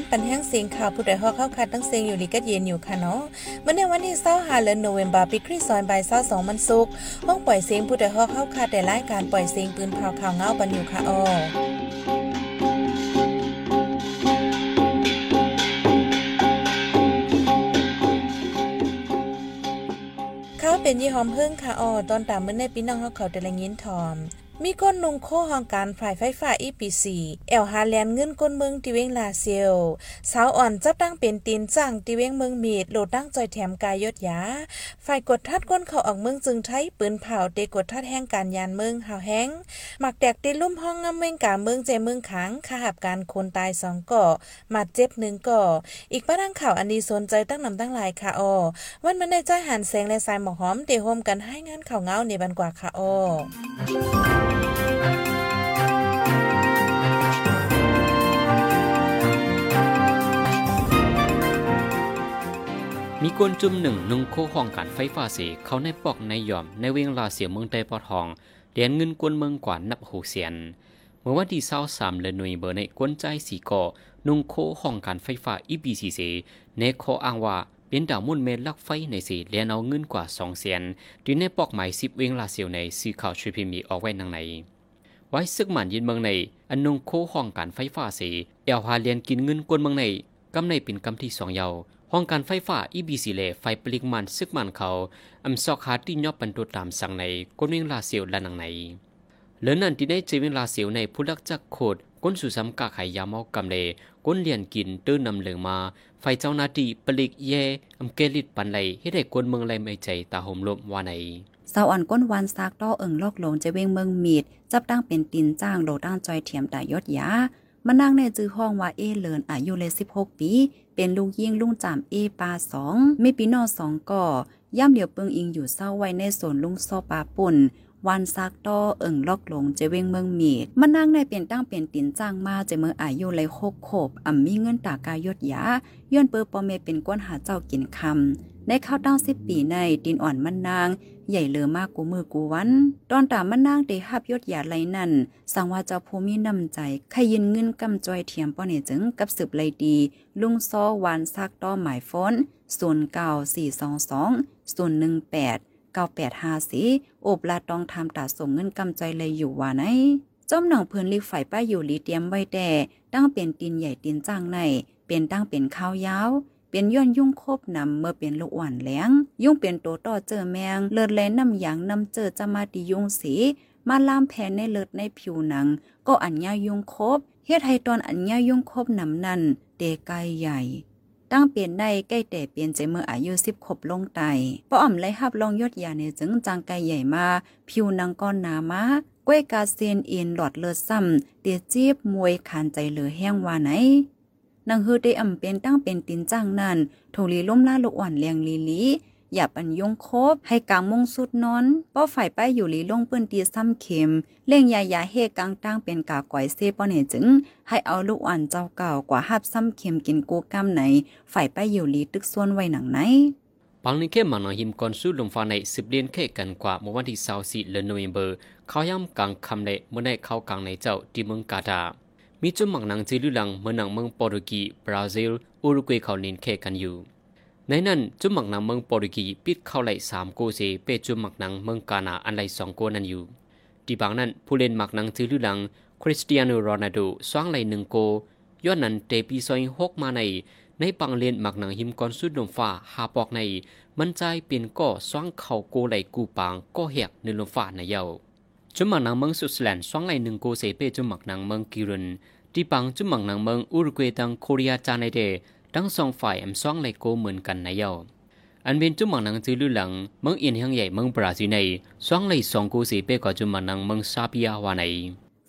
้นปันแห้งเสียงข่าวผู้ใดฮอกเข้าคัดตั้งเสียงอยู่ลีกัดเย็นอยู่ค่ะเนาะเมื่อในวันที่25เดือนโนเวมบาปีคริสต์ศักราช22มันสุกห้องปล่อยเสียงผู้ใดฮอกเข้าคัดแต่รายการปล่อยเสียงปืนเผาข่าวเงาบันอยู่ค่ะอ้อข้าเป็นยี่หอมเพิ่งค่ะอ้อตอนตามเมื่อในปีน้องเขาเขาแต่ละยินทอม มีก้นนุงโคห้องการฝ่ายไฟฟ้าอีปีสีแอลฮาแลนเงินก้นเมืองติเวงลาเซียวสาวอ่อนจับตั้งเป็นตีนจ้างติเวงเมืองมีดโหลดตั้งจอยแถมกายยศยา ฝ่ายกดทัดก้นเขาออกเมืองจึงใช้ปืนเผาเตกดทัดแห้งการยานเมืองหาวแห้งหมักแตกติลุ่มห้องงำเมืองกาเมืองเจเมืองขังขาหับการคนตายสองก่อมาเจ็บหนึ่งก่ออีกป้าดังข่าวอันนี้สนใจตั้งนำตั้งหลายค่ะออวันมันได้ใจหันแสงและสายหมอกหอมเตโฮมกันให้งานข่าวเงาในบันกว่าค่ะออมีกวนจุ่มหนึ่งนุ่งโคห้องการไฟฟ้าสีเขาในปอกในย่อมในเวียงลาเสียเมืองใต้ปอทองเหรียญเงินกวนเมืองกว่านับหกเสียน เมื่อวันที่เศร้าสามเลนหน่วยเบอร์ในกวนใจสีก่อนุ่งโคห้องการไฟฟ้าอีบีซีสีในโคอ้างว่า เป็นดาวมุ่นเมลลักไฟในสีเลียนเอาเงินกว่าสองเสียนดีในปอกหมายสิบเวงลาเสียวในสื่อข่าวช่วยพิมีออกไว้นังใน ไว้ซึกหมันยินเมืองใน อันนงโคห้องการไฟฟ้าสีเอลฮาเลียนกินเงินกวนเมืองในกำในเป็นกำที่สองเยาห้องการไฟฟ้าอีบีซีเลไฟปลิกมันซึกมันเขาอำซอกหาที่ยอบปันตัวตามสั่งในก้นเวงลาเสียวและนังในเหลือนั่นที่ได้เจเวงลาเสียวในผู้ลักจักโคดก้นสุซ้ำกาไขยยามอกำเล ก้นเลียนกินตื้นนำเหลืองมา ไฟเจ้านาทีปลิกเย่อำเกลิดปันไหลให้ได้ก้นเมืองไรไม่ใจตาห่มลมว่าในสาวอ่อนก้นวันซากต้อเอิงลอกหลงจะเวงเมืองมีด จับตั้งเป็นตินจ้างโลตั้งจอยเทียมตายศยามานั่งในจื้อห้องว่าเอเลินอายุเลยสิบหกปี เป็นลูกยิ่งลุงจามเอปาสองไม่ปีนอสองก่อย่ำเดียวเปิงอิงอยู่เศร้าไว้ในสวนลุงโซปาปุ่น วันซักต้อเอิงลอกหลงเจเวงเมืองเมีดมานั่งในเปลี่ยนตั้งเปลี่ยนตินจ้างมาเจเมืองอายุเลยหกขบอ่ำมีเงินตากายดยาย้อนเปอร์ปอเมเป็นก้นหาเจ้ากินคำในข้าวตั้งสิบปีในดินอ่อนมันนาง ใหญ่เลอมากกูมือกูวัน ตอนตามมันนางเดหับยศหยาไรนั่นสังว่าเจ้าภูมินำใจขยินเงินกำจอยเทียมป้อเนจึงกับสืบไรดี ลุงซ้อวานซักต้อหมายฟ้อนศูนเก้าสี่สองสองศูนหนึ่งแปด เก้าแปดห้าสีโอบลาตองทำตาส่งเงินกำใจเลยอยู่ว่าไหนจอมหนังเพื่อนลีฝ่ายป้ายอยู่ลีเตรียมไว้แต่ตั้งเป็นตีนใหญ่ตีนจ้างใน เป็นตั้งเป็นข้าวยาวเป็นย้อนยุ่งคบนำเมื่อเป็นลูกอ่อนแหลง ยุ่งเป็นตัวต่อเจอแมง เลิศแลน้ำยางน้ำเจอจะมาติยุ่งสี มาล่ามแผ่นในเลิศในผิวหนัง ก็อัญญายุ่งคบเฮ็ดให้ตอนอัญญายุ่งคบนำนั่นเดกายใหญ่ ตั้งเปลี่ยนได้ใกล้แต่เปลี่ยนใจเมื่ออายุสิบขบลงไตพออ่อมไล่หับลองยอดยาในจึงจางไกใหญ่มา ผิวนังก้อนหนามาก้วยกาเซียนเอ็นหลอดเลือดซ้ำเตียจีบมวยขานใจเหลือแห้งว่าไหนนางฮือได้อ่ำเป็นตั้งเป็นตินจ้างนั่นโทลีล้มล่าลูกอ่อนเลียงลีลี อย่าปันยงคบ ให้กางมงสุดนอนป้อฝ่ายป้ายอยู่ลีลงเปื้นตีซ้ำเข็มเล่งยายาเฮกลางตั้งเป็นกาก่อยเซป้อนเนจึง ให้เอาลูกอ่อนเจ้าเก่ากว่าหับซ้ำเข็มกินกูกำไหน ฝ่ายป้ายอยู่ลีตึกส่วนไว้หนังไหนปังนี้แค่มันหิมก่อนสู้ลมฟ้าในสิบเดือนแค่กันกว่าเมื่อวันที่สาวสี่เดือนโนเวมเบอร์ เขาย่ำกลางคำในเมื่อได้เข้ากลางในเจ้าที่เมืองกาตามีจุดหมักนังจีลุลังเมืองนังเมืองโปรตุกีบราซิล อุรุกวัยเขาเน้นแค่กันอยู่ ในนั้นจุดหมักนังเมืองโปรตุกีปิดเข้าไหลสามโกเซเปจุดหมักนังเมืองกานาอันไหลสองโกนั้นอยู่ที่บางนั้นผู้เล่นหมักนังจีลุลังคริสเตียโนโรนัลโดสว่างไหลหนึ่งโกย้อนนั้นเตปีซอยหกมาในในปังเลียนหมักหนังหิมกอนสุดลมฟ้าหาปอกใน มันใจเปลี่ยนก่อสว่างเข่าโกไหลกูปางก็แหกในลมฟ้าในเยาจุดหมักหนังเมืองสวิตเซอร์แลนสว่างไหลหนึ่งโกเซเปจุดหมักหนังเมืองกิรุนที่ปังจุมังนังเมืองอุรุกวัยตังโคเรียจานในเด ทั้งสองฝ่ายแอมซ่องไลโกเหมือนกันในเยาอันเป็นจุมังนังจือลือหลังเมืองอินเฮียงใหญ่เมืองบราซิในซ่องไลสองกูสีเป้กว่าจุมังนังเมืองซาบิยาวาใน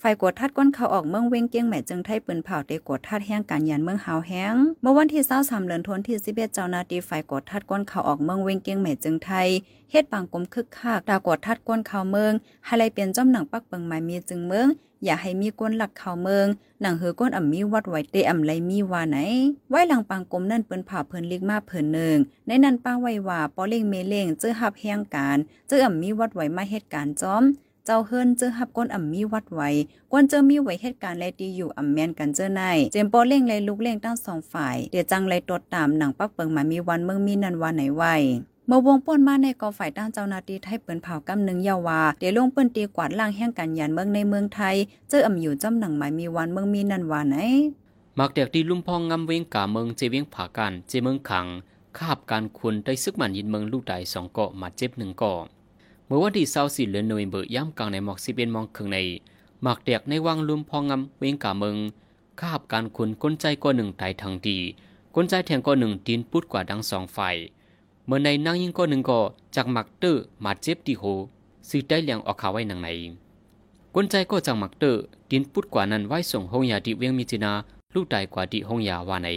ฝ่ายกดทัดก้นเขาออกเมืองเวงเกียงแหม่จึงไทยปืนเผาเตกดทัดแห้งการยันเมืองหาวแห้งเมื่อวันที่23เดือนธันวาคมที่11เจ้านาที่ฝ่ายกดทัดก้นเขาออกเมืองเวงเกียงแหม่จึงไทยเฮ็ดปางกลมคึกคักดากดทัดก้นเขาเมืองให้ไลเป็นจ้อมหนังปักเปิงหมายมีจึงเมือง อย่าให้มีก้นหลักเขาเมืองหนังเฮือก้นอ่ำมีวัดไว้เตอ่ำไรมีว่าไหน ไว้หลังปางกลมนั่นเปิ้นผ่าเพิ่นเล็กมาเพิ่นหนึ่งในนั้นป้าไว้ว่าปอเล่งเมเล่งเจอหับแห้งการเจออ่ำมีวัดไว้มาเหตุการณ์จอมเจ้าเฮิรนเจอหับก้นอ่ำมีวัดไว้กวนเจอมีไว้เหตุการณ์และดีอยู่อ่ำแมนกันเจอในเจมโปเล่งเลยลุกเล่งตั้งสองฝ่าย เดี๋ยวจังเลยตดตามหนังปักเปิงมามีวันเมืองมีนันวันไหนไว้เมื่อวงป่นมาในกอฝ่ายด้านเจ้านาทีไทยเปิ้นเผากำหนึ่งเยาวาเดี๋ยวลงเปิ้นตีกวาดล่างแห่งการยันเมืองในเมืองไทย เจออ่ำอยู่จำหนังหมายมีวันเมืองมีนันวันไหนมักเด็กที่ลุ่มพองงำเวงกาเมืองเจเวียงผากันเจเมืองขังคาบการคุณได้ซึกมันยินเมืองลูกใดสองเกาะมาเจ็บหนึ่งเกาะเมื่อวันที่เศร้าสี่เดือนโนเวมเบอร์ย่ำกลางในหมอกสิบเอ็ดมองคึงในมักเด็กในวังลุ่มพองงำเวงกาเมืองคาบการคุณก้นใจก็หนึ่งตายทางดีก้นใจแทงก็หนึ่งดินปุดกว่าดังสองฝ่าย มื่อในนั่งยิ่งก็หนึ่งก็จากหมักเตอร์มาเจ็บที่โหซื้อได้เลี้ยงออกขาไว้หนังไหนก้นใจก็จากหมักเตอร์ดินปุดกว่านั้นไว้ส่งห้องยาดิเวียงมิจินาลูกตายกว่าดิห้องยาว่าไหน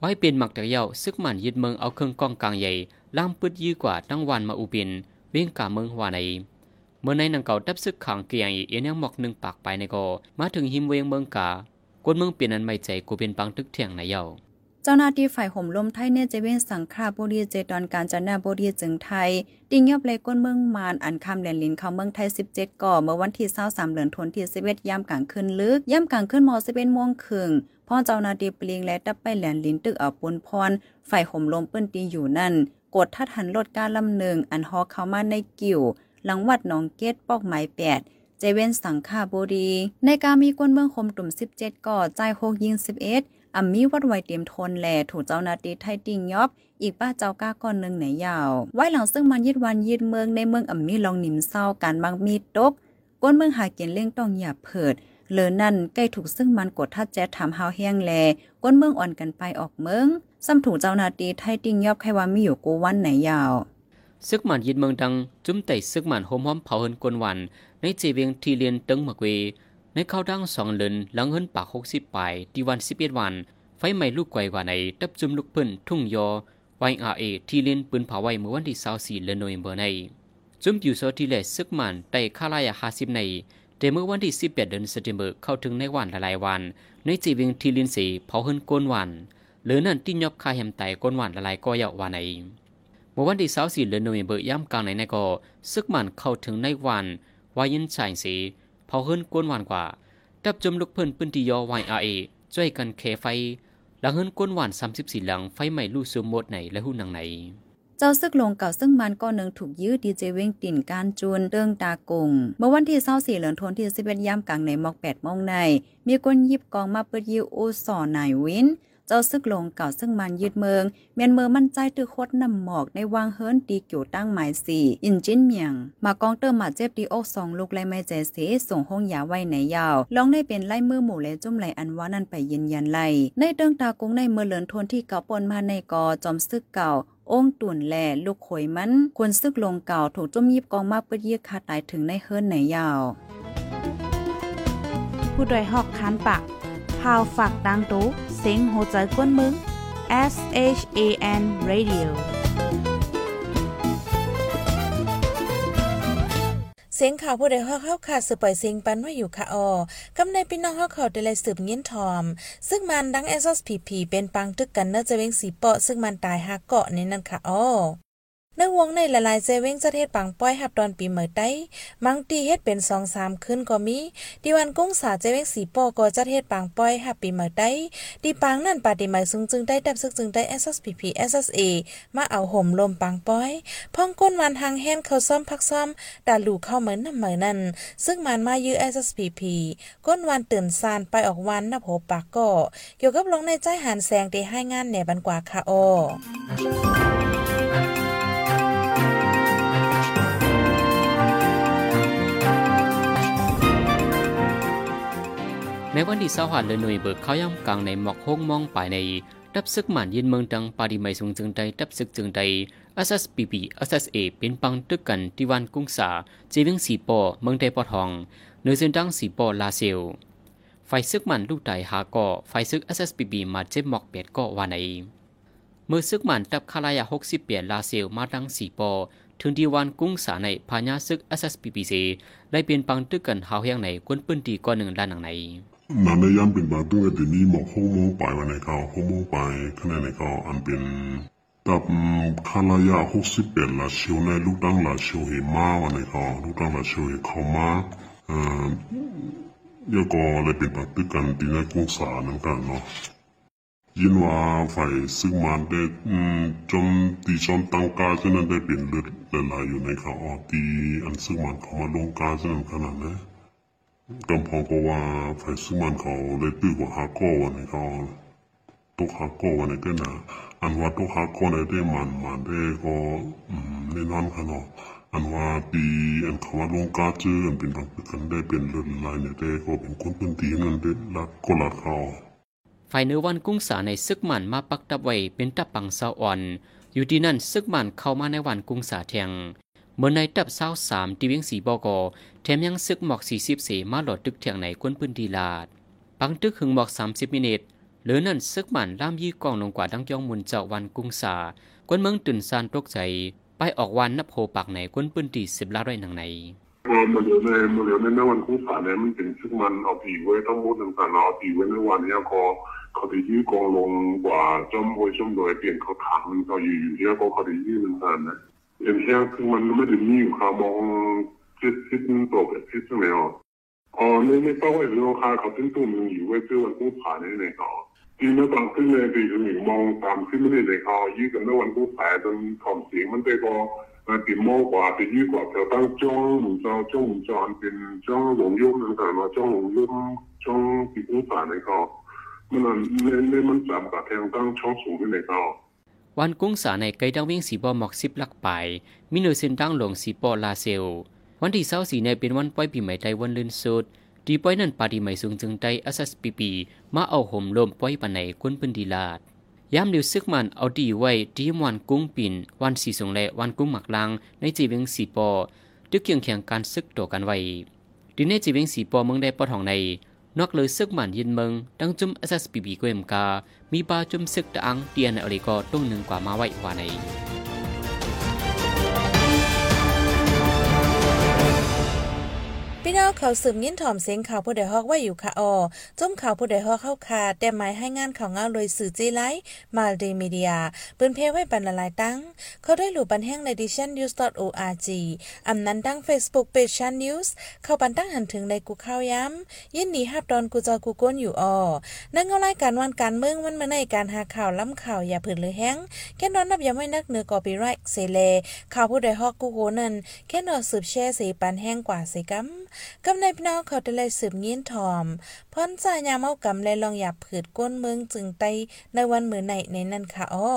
ไว้เป็นหมักตะเยาซึกมันยึดเมืองเอาเครื่องกองกลางใหญ่ล่ามปึดยื้อกว่าตั้งวันมาอุบินเวียงกาเมืองว่าไหนเมื่อในนังเก่าดับซึกขังเกียงอีเอียนยังหมอกหนึ่งปากไปในก็มาถึงหิมเวียงเมืองกากวนเมืองเปลี่ยนนั้นไม่ใจกูเป็นปังตึกเที่ยงในเยา เจ้าหน้าที่ฝ่ายห่มลมไทยเนี่ยจเว้นสังฆาบุรีเจดอนการจันนาบุรีจึงไทยติงยอบเลยก้นเมืองมานอันคำแหลนลินเข้าเมืองไทย 17 ก่อเมื่อวันที่23เดือนธันวาคมที่11ยามกลางคืนลึกยามกลางคืนมอ11โมงครึ่งพ่อเจ้าหน้าที่เปลียงและดับไปแหลนลินตึกเอาปุนพรฝ่ายห่มลมเปิ้นตีอยู่นั่น กดทัดหันรถการลำหนึ่งอันฮอเข้ามาในกิ่วหลังวัดหนองเกตปอกไม้แปดใจเว้นสังฆาบุรีในการมีก้นเมืองคมตุ่ม 17 ก่อใจโคกยิง 11 อ่ำมีวัดไวเตรียมทนแหล่ถูกเจ้านาที่ไทยติงยอบอีกป้าเจ้าก้าก้อนหนึ่งไหนยาว ไว้หลังซึ่งมันยึดวันยึดเมืองในเมืองอ่ำมีลองหนิมเศร้าการบางมีตกก้นเมืองหาเกียนเล่งต้องอย่าเผิดเลอนั่นใกล้ถูกซึ่งมันกดทัดแจ๊ถามหาแห้งแล ก้นเมืองอ่อนกันไปออกเมืองซ้ำถูกเจ้านาที่ไทยติงยอบใครว่ามีอยู่กูวันไหนยาวซึกมันยึดเมืองดังจุ้มไต่ซึกมันโฮมหอมเผาเฮินกวนวัน ในเจเวียงทีเรียนตึงมะเกว ในเข้าดังสองเลินหลังเฮินปากหกสิบปลายที่วันสิบเอ็ดวัน ไฟไหม้ลูกไกวกว่าในดับจุมลูกเพิ่นทุ่งยอไวอาเอที่เล่นปืนเผาไว้เมื่อวันที่24เดือนโนเวมเบอร์ในจุมอยู่โซที่แลซึกมันไต่ค่าลายา50ในแต่เมื่อวันที่18เดือนเซปเมเบอร์เข้าถึงในวันหลายวัน ในจีเวียงที่ลินสีเผาเฮินโกนวันหรือนั่นที่ยอบคาแฮมไต่โกนวันหลายๆก็ยาววันในเมื่อวันที่24เดือนโนเวมเบอร์ย่ำกลางในในก็ซึกมันเข้าถึงในวันวายินชายสี เผาเฮินโกนหวันกว่าดับจมลูกเพิ่นปืนที่ยอไวอาเอช่วยกันเคไฟ หลังเฮินก้นหวาน 34 หลังไฟไหม้ลู่ซูมหมดไหนและหูหนังไหน เจ้าซึกลงเก่าซึ่งมันก็หนึ่งถูกยื้อดีเจเวงติ่นการจูนเรื่องตากง เมื่อวันที่24เหลือนทนที่11ย่ำกลางในมอก8โมองใน มีคนยิบกองมาเปิดยิวโอสอนายวิน เจ้าซึกลงเก่าซึ่งมันยืดเมือง เมียนเมืองมั่นใจตือโคดนำหมอกในวางเฮิรนตีเกี่ยวตั้งหมายสี่อินจินเมียง มากองเติมมาเจ็บดีอกสองลูกไล่ไม่ใจเสส่งห้องยาไว้ในยาวลองได้เป็นไล่มือหมู่และจุ่มไหลอันว่านั่นไปยืนยันไล่ในเติงตากงในเมื่อเหลือนทนที่เก่าปนมาในกอจอมซึกเก่าองตุ่นแหล่ลูกขอยมันควรซึกลงเก่าถูกจุ่มยิบกองมากเปิดเยียคาตายถึงในเฮิรนไหนยาวผู้ดยหอกคันปาก พาวฝากดังตู้เซ็งโหใจกวนมึง S H A N Radio เสียงข่าวผู้ใดฮอกเข้าขาดสืบปล่อยเสียงปันว่าอยู่ค่ะออกำในพี่น้องฮอกเขาได้เลยสืบเงี้ยนทอม ซึ่งมันดัง SSPP เป็นปังตึกกันเนอจะเว้งสีเปาะซึ่งมันตายหักเกาะนี่นั่นค่ะออ ในวงในหลายๆเซเว้งจะเทศปังป้อยหับตอนปีเหมยไต้มังตีเฮ็ดเป็น2 3ขึ้นก็มีดีวันกุ้งสาเจเว้งสีปอก็จะเทศปังป้อยหับปีเหมยไต้ดีปังนั่นปาติหมายซุงจึงได้ดับซึกจึงได้ SSPP SSA มาเอาห่มลมปังป้อยพ่องก้นวันทางแฮนเขาซ่อมพักซ่อมดาลูเข้าเหมือนน้ำเหมือนนั่น ซึ่งมันมายื้อ SSPP ก้นวันตื่นซานไปออกวันนับโหปากก็เกี่ยวกับลงในใจหันแสงที่ให้งานแหน่บันกว่าค่ะโอ ในวันที่สหัสเลยหน่วยเบิกเขาย่ำกลางในหมอกห้องมองไปในดับซึกหมันยินเมืองดังปาดีไม่สูงจึงใดดับซึกจึงใด SSPP SSA เป็นปังตึกกันที่วันกุ้งสาเจวียงสีปอเมืองไดปอทองเนื้อเส้นดังสีปอลาเซลไฟซึกมันลูกไดหาก่อไฟซึก SSPP มาเจ็บหมอกเป็ดก็วานในเมื่อซึกมันดับคาลายา60เปลี่ยนลาเซลมาดังสีปอถึงดีวันกุ้งสาในพญาซึก SSPPC ได้เป็นปังตึกกันหาวเฮียงในกวนปืนตีก้อนหนึ่งด้านหนังใน นันในย่ำเป็นบางตึ้งแต่มีหมอกโฮโมไปวันไหนเขาโฮโมไปข้างในไหนเขาอันเป็นตับคาลายาหกสิบเอ็ดละเชียวในลูกดังละเชียวเหี่มาวันนี้เขาลูกดังละเชียวเหี่ยเขามาเอ่อยก็เลยเป็นปฏิกันที่ในกรุงสานั่นกันเนาะยินว่าฝ่ายซึ่งมันได้อืมจนตีจนตั้งกาจนนั้นได้เป็นเลือดละลายอยู่ในเขาออตีอันซึ่งมันเขามาลงกาจนนั้นขนาดนั้น กำพองก็ว่าฝ่ายซึ่งมันเขาเลยตื้อกว่าฮาโก้วันนี้เขาตกฮาโก้วันนี้ก็นะอันว่าตกฮาโก้ในได้มันมันได้ก็อืมแน่นอนค่ะเนาะอันว่าปีอันเขามาลงกาเจออันเป็นบางกันได้เป็นเลือดลายเนี่ยได้ก็เป็นคนพื้นที่นั้นได้รักก็รักเขาฝ่ายเนื้อวันกุ้งสาในซึกมันมาปักตับไว้เป็นตับปังเศร้าอ่อน อยู่ที่นั่นซึกมันเข้ามาในวันกุ้งสาแทงเมื่อในตับเศร้าสามที่เวียงสีบอกอ แถมยังซึกหมอกสี่สิบเสมาหลอดตึกเทียงในกวนพื้นที่ลาดปังตึกหึงหมอกสามสิบมินิทเหลือนั่นซึกมันล่ามยี่กองลงกว่าดังยองมุนเจ้าวันกุ้งสากวนเมืองตื่นซานตกใจ ไปออกวันนับโหปากในกวนพื้นที่สิบล้านไรหนังในพอมาเหลือในมาเหลือในในวันคู่สาเนี่ยมันเป็นซึ่งมันเอาผีไว้ทั้งหมดต่างๆเอาผีไว้ในวันเนี้ยก็เขาได้ยื้อกองลงกว่าจอมโวยจอมโดยเปลี่ยนเขาถางมันเขาอยู่อยู่เนี้ยก็เขาได้ยื้อต่างๆนะเอ็นเที่คือมันไม่ได้มีอยู่คามอง คิดคิดตัวแบบคิดตรงไหนอ่ะอ๋อในในเป้าไอ้เรื่องค่าเขาตึ้งตุ้มอยู่ไว้เพื่อวันคู่ผ่านในในเขาทีนี้บางขึ้นในปีถึงมองตามขึ้นไม่ได้ในเขายื้อกันในวันคู่ผ่านจนถอมเสียงมันได้ก็ 那点魔话对于个就当装唔装装唔装变装黄庸咁样嘛，装黄庸装别股饭嚟个，咁啊你你มันจำกับแทงตั้งช่องสูงขึ้น嚟个。 วันกุ้งสาในไกดังเวียงสีบอหมอกสิบลักไป มิโนเซนดังหลงสีปอลาเซล วันที่เศร้าสีในเป็นวันป้อยปีใหม่ไต้วันลื่นสุดดีป้อยนั่นปาดีใหม่สูงจึงไต้อสสปีปี มาเอาห่มลมป้อยปันในกุนปืนดีลาดยามเดียวซึกมันเอาดีไว้ที่วันกุ้งปิ่น วันสีสงและวันกุ้งหมักลัง ในจีเวงสีปอตึกเคียงเคียงการซึกตัวกันไว้ดีในจีเวงสีปอเมืองได้ปอทองใน นอกเลยซึกมันยินเมืองดังจุ่ม SSPB กเวมกา มีบาจุ่มซึกตะอังเตียนอะไรกอตุ้งหนึ่งกว่ามาไว้ว่าใน พี่น้องเขาสืบยิ้นถ่อมเสียงข่าวผู้ใดฮอกว่าอยู่ค่ะออจมข่าวผู้ใดฮอกเข้าคาแต่หมายให้งานข่าวเงาเลยสื่อจีไลมาดีมีเดียเปิ้นเพไว้บรรละลายตั้ง เขาได้หลู่ปันแห้งใน ditionnews.org อำนั้นตั้ง Facebook page Chan News เข้าปันตั้งหันถึงในกูข้าวย้ำยินดีฮับดอนกูจอกูก้นอยู่ออนั่งเงารายการวันการเมืองมันมาในการหาข่าวล้ำข่าวอย่าผืนเลยแห้งแค่นอนนับย่าไม่นักเนื้อกอปีไรเซเลข่าวผู้ใดฮอกกูโหนั่นแค่นอนสืบแช่สีปันแห้งกว่าสิกัมกำในพี่น้องเขาได้เลยสืบเงี้ยนทอมพ้นสายาเมากำเลยลองหยับผืดก้นเมืองจึงไตในวันมือไหนในนั่นค่ะอ้อ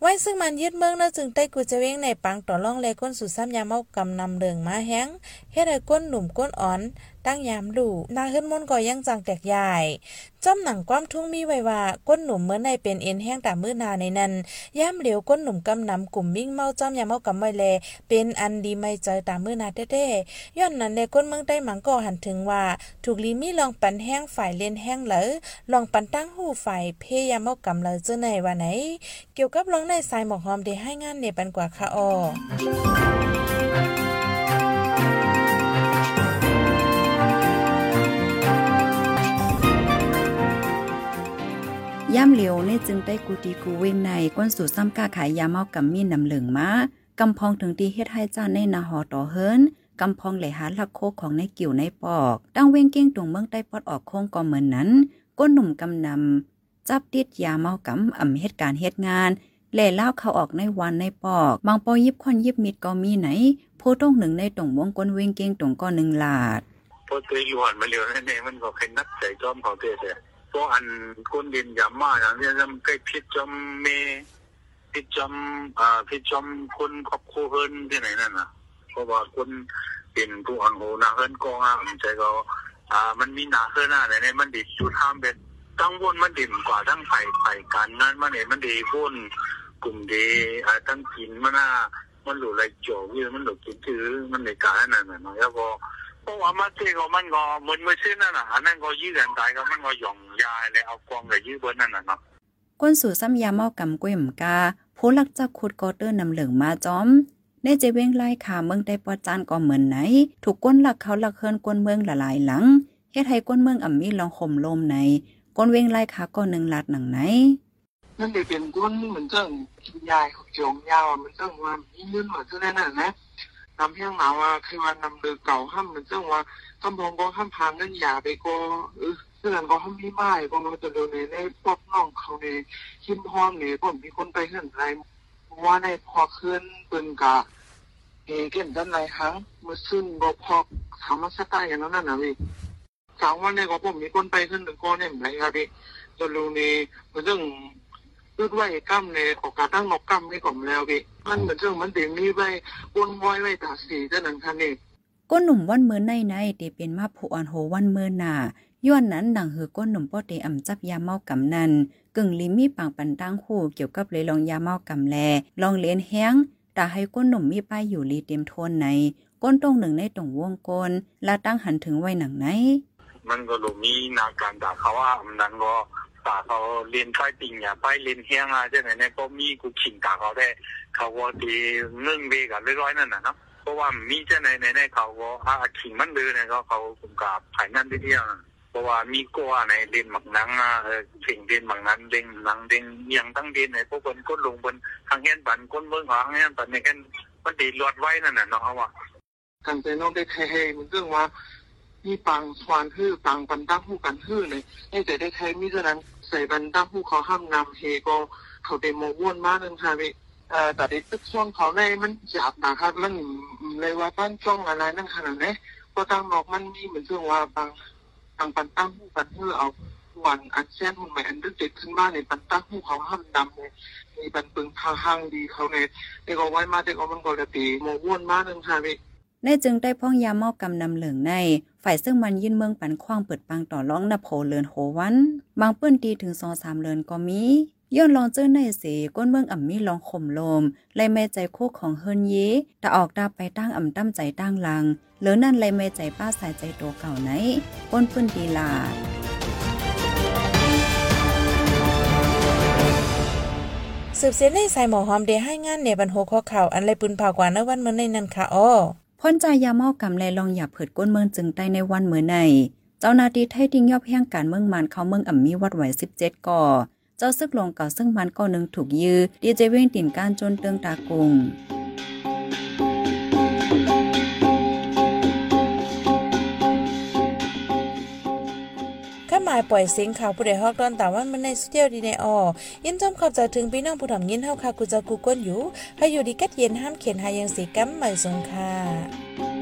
ไว้ซึ่งมันยึดเมืองนะจึงไต้กูจะเว้งในปังต่อล่องเลยก้นสู่ซ้ำยาเมากำนำเรืองมาแห้งเฮ็ดให้ก้นหนุ่มก้นอ่อนตั้งยามดูนาขึ้นมนก็ยังจังแตกใหญ่จอมหนังความทุ่งมีไว้ว่าก้นหนุ่มเมื่อในเป็นเอ็นแห้งตามมือนาในนั้นย่ามเหลียวก้นหนุ่มกำนำกลุ่มมิ่งเมาจอมยามเอากำไว้แลเป็นอันดีไม่เจอตามมือนาเด้ๆย้อนนั้นในก้นเมืองใต้หมังก็หันถึงว่า ถูกลีมีลองปันแห้งฝ่ายเล่นแห้งเหลอลองปันตั้งหูฝ่ายเพยามเอากำเลยเจ้าในว่าไหน เกี่ยวกับลองในสายหมอกหอมได้ให้งานเนี่ยปันกว่าค่ะอ้ ย่ำเหลียวในจึงได้กูตีกูเวงในก้นสู่ซ้ำกาขายยาเมากับมีนำเหลืองมากำพองถึงตีเฮ็ดให้จ้าในนาหอต่อเฮิรนกำพองไหลหาลักโคของในกิ่วในปอก ตั้งเวงเก้งตรงเมืองใต้ปอดออกโค้งก็เหมือนนั้นก้นหนุ่มกำนำจับติดยาเมากำอ่ำเหตุการเหตุงานแหล่เล่าเขาออกในวันในปอกบางปอยิบคอนยิบมิดก็มีไหนโพต้องหนึ่งในตรงวงก้นเวงเก้งตรงก็หนึ่งหลาดพอตยอยู่หันมาเร็วนั่นเองมันก็แค่นักใจจอมเขาเตย แต่พวกอันก้นดินยามาอย่างนี้จำใกล้พิจมเมพิจมอ่าพิจมคนครอบครัวเฮินที่ไหนนั่นน่ะ เพราะว่าคนเป็นผู้อันโหนาเฮินกองอะมันใจก็อ่า มันมีหนาเฮินอะไหนมันดิอยู่ทามเป็นตั้งวนมันดิ่มกว่าทั้งไผ่ไผ่การงานมันเนี่ยมันดีวนกลุ่มดีอ่าทั้งกินมันน่ะมันหลุดอะไรจ่อวิมันหลุดกินถือมันในการนั่นน่ะเนาะแล้วก็เพร าะว่ามันที่个蚊个满每先啦嗱，肯定个医人大个蚊个用呀，你เอา光嘅医本นั่นน่ะเนาะ ก้นสู่ซ้ำยาเมากำกล้วยหมกาผู้ลักจักขุดกอเตอร์นำเหลืองมาจอม ในเจเว้งไล่ขาเมืองได้ปอจานก็เหมือนไหน ถูกก้นหลักเขาหลักเฮิรนก้นเมืองละลายหลังเฮ็ดให้ก้นเมืองอ่ำมีลองข่มลมในก้นเว้งไล่ขาก็หนึ่งลาดหนังไหน นั่นเลยเป็นก้นเหมือนเจ้ายายของจงยาวมันเจ้าว่ามีเงินเหมือนเจ้านั่นน่ะนะ นำเพียงหนาว่าคือว่านำเดือเก่าห้ามเหมือนเจ้าว่าคำพองก็ห้ามพางเงินยาไปก็เออเรื่องก็ห้ามมีไม้ก็มาจะดินในในพวกน้องเขาในหิมห้อมเนี่ยก็มีคนไปเห็นไรว่าในพอขึ้นปิ้นกะเอเก่นด้านไรหังมาซึ่งบ่พอถามมาสไตล์อย่างนั้นน่ะพี่สามวันเนี่ยก็ผมมีคนไปขึ้นถึงก้อนเนี่ยไหนครับพี่จนรู้นี่มันเรื่อง พูดไว้กำในโอกาสตั้งนกกำให้ผมแล้วพี่มันเหมือนเรื่องมันเดี๋ยวมีไว้วนไว้ไว้ตาสีเจ้านังคันนี่ก้นหนุ่มวันเมื่อในในเตเป็นมาผู้อ่อนโหวันเมื่อหนาย้อนนั้นดังหือก้นหนุ่มป้อเตอ่ำจับยาเมากำนันกึ่งลิมีปางปันตั้งคู่เกี่ยวกับเลยลองยาเมากำแล ลองเลียนแห้งตาให้ก้นหนุ่มมีป้ายอยู่ลีเต็มโทนไหนก้นตรงหนึ่งในตรงวงกลและตั้งหันถึงไว้หนังไหน มันก็รู้มีนาการด่าเขาว่ามันนั้นก็่าเขาเรียนค่ายติ่งอย่าไปเรียนเฮียงอะเจ้าไหนเนี่ยก็มีกูขิงด่าเขาได้เขาก็ตีเงื่อนเวกับร้อยๆนั่นน่ะเนาะเพราะว่ามีเจ้าไหนในในเขาก็อ่าขิงมันเดือเนี่ยก็เขาคุมกับภายนั่นที่เที่ยงเพราะว่ามีกัวในเรียนหมักนังอะเออสิ่งเรียนหมักนั้นเรียนหนังเรียนยังตั้งเรียนในพวกคนก้นลงบนทางเฮียนปันก้นเมืองของทางเฮียนปันในกันมันตีลวดไว้นั่นน่ะเนาะว่ากันใจน้องได้เทเฮเหมือนเรื่องว่ามีปังสวานฮื้อปังปันตั้งหู้กันฮื้อเลยไอ้แต่ได้เทมีเท่านั้น ใส่ปันตั้งหู้เขาห้ามนำเฮก็เขาเดโมวนมากนึงค่ะพี่เอ่อแต่ในตึกช่วงเขาในมันหยาบนะครับมันเลยว่าบ้านช่องอะไรนั่นขนาดนี้ก็ตั้งนอกมันมีเหมือนเรื่องว่าปังปังปันตั้งหู้กันฮื้อเอาวันอันเส้นหุ่นใหม่อันดึกเด็ดขึ้นมาในปันตั้งหู้เขาห้ามดำเลยมีปันปึงพางห้างดีเขาในเด็กเอาไว้มาเด็กเอามันก็เลยตีโมวนมากนึงค่ะพี่ในจึงได้พ้องยาเมากำนำเหลืองใน ฝ่ายซึ่งมันยื่นเมืองปันคว้างเปิดปังต่อร้องนโพเลินโหวันบางเปื้นตีถึงสองสามเลินก็มีย้อนลองเจอในเสก้นเมืองอ่ำมีลองข่มลมเลยแม่ใจโคกของเฮินเยแต่ออกดาไปตั้งอ่ำตั้มใจตั้งลังเหลือนั่นเลยแม่ใจป้าสายใจตัวเก่าไหนก้นเปื้นตีลาสืบเสียในสายหมอหอมเดให้งานในบรรโหข้อข่าวอันไรปืนเผากว่าในวันเมื่อในนั้นค่ะอ้อ พ่นใจยาเมากำแลลองอย่าเผิดก้นเมืองจึงได้ในวันเมื่อใน เจ้านาทีไทยทิ้งยอบแห่งการเมืองมันเขาเมืองอ่ำมีวัดไหว17ก่อ เจ้าซึกลงเก่าซึ่งมันก่อหนึ่งถูกยื้อดีเจเว้งติ่นการจนเตืองตากรุง หมายปล่อยเสียงข่าวผู้ใดฮอกตอนตาวันมันในสุเดียวดีในออยินจอมขอบใจถึงพี่น้องผู้ถ่อมยินเฮาค่ะกูจะกูก้นอยู่ให้อยู่ดีกัดเย็นห้ามเขียนหายังสีกัมใหม่สงค่ะ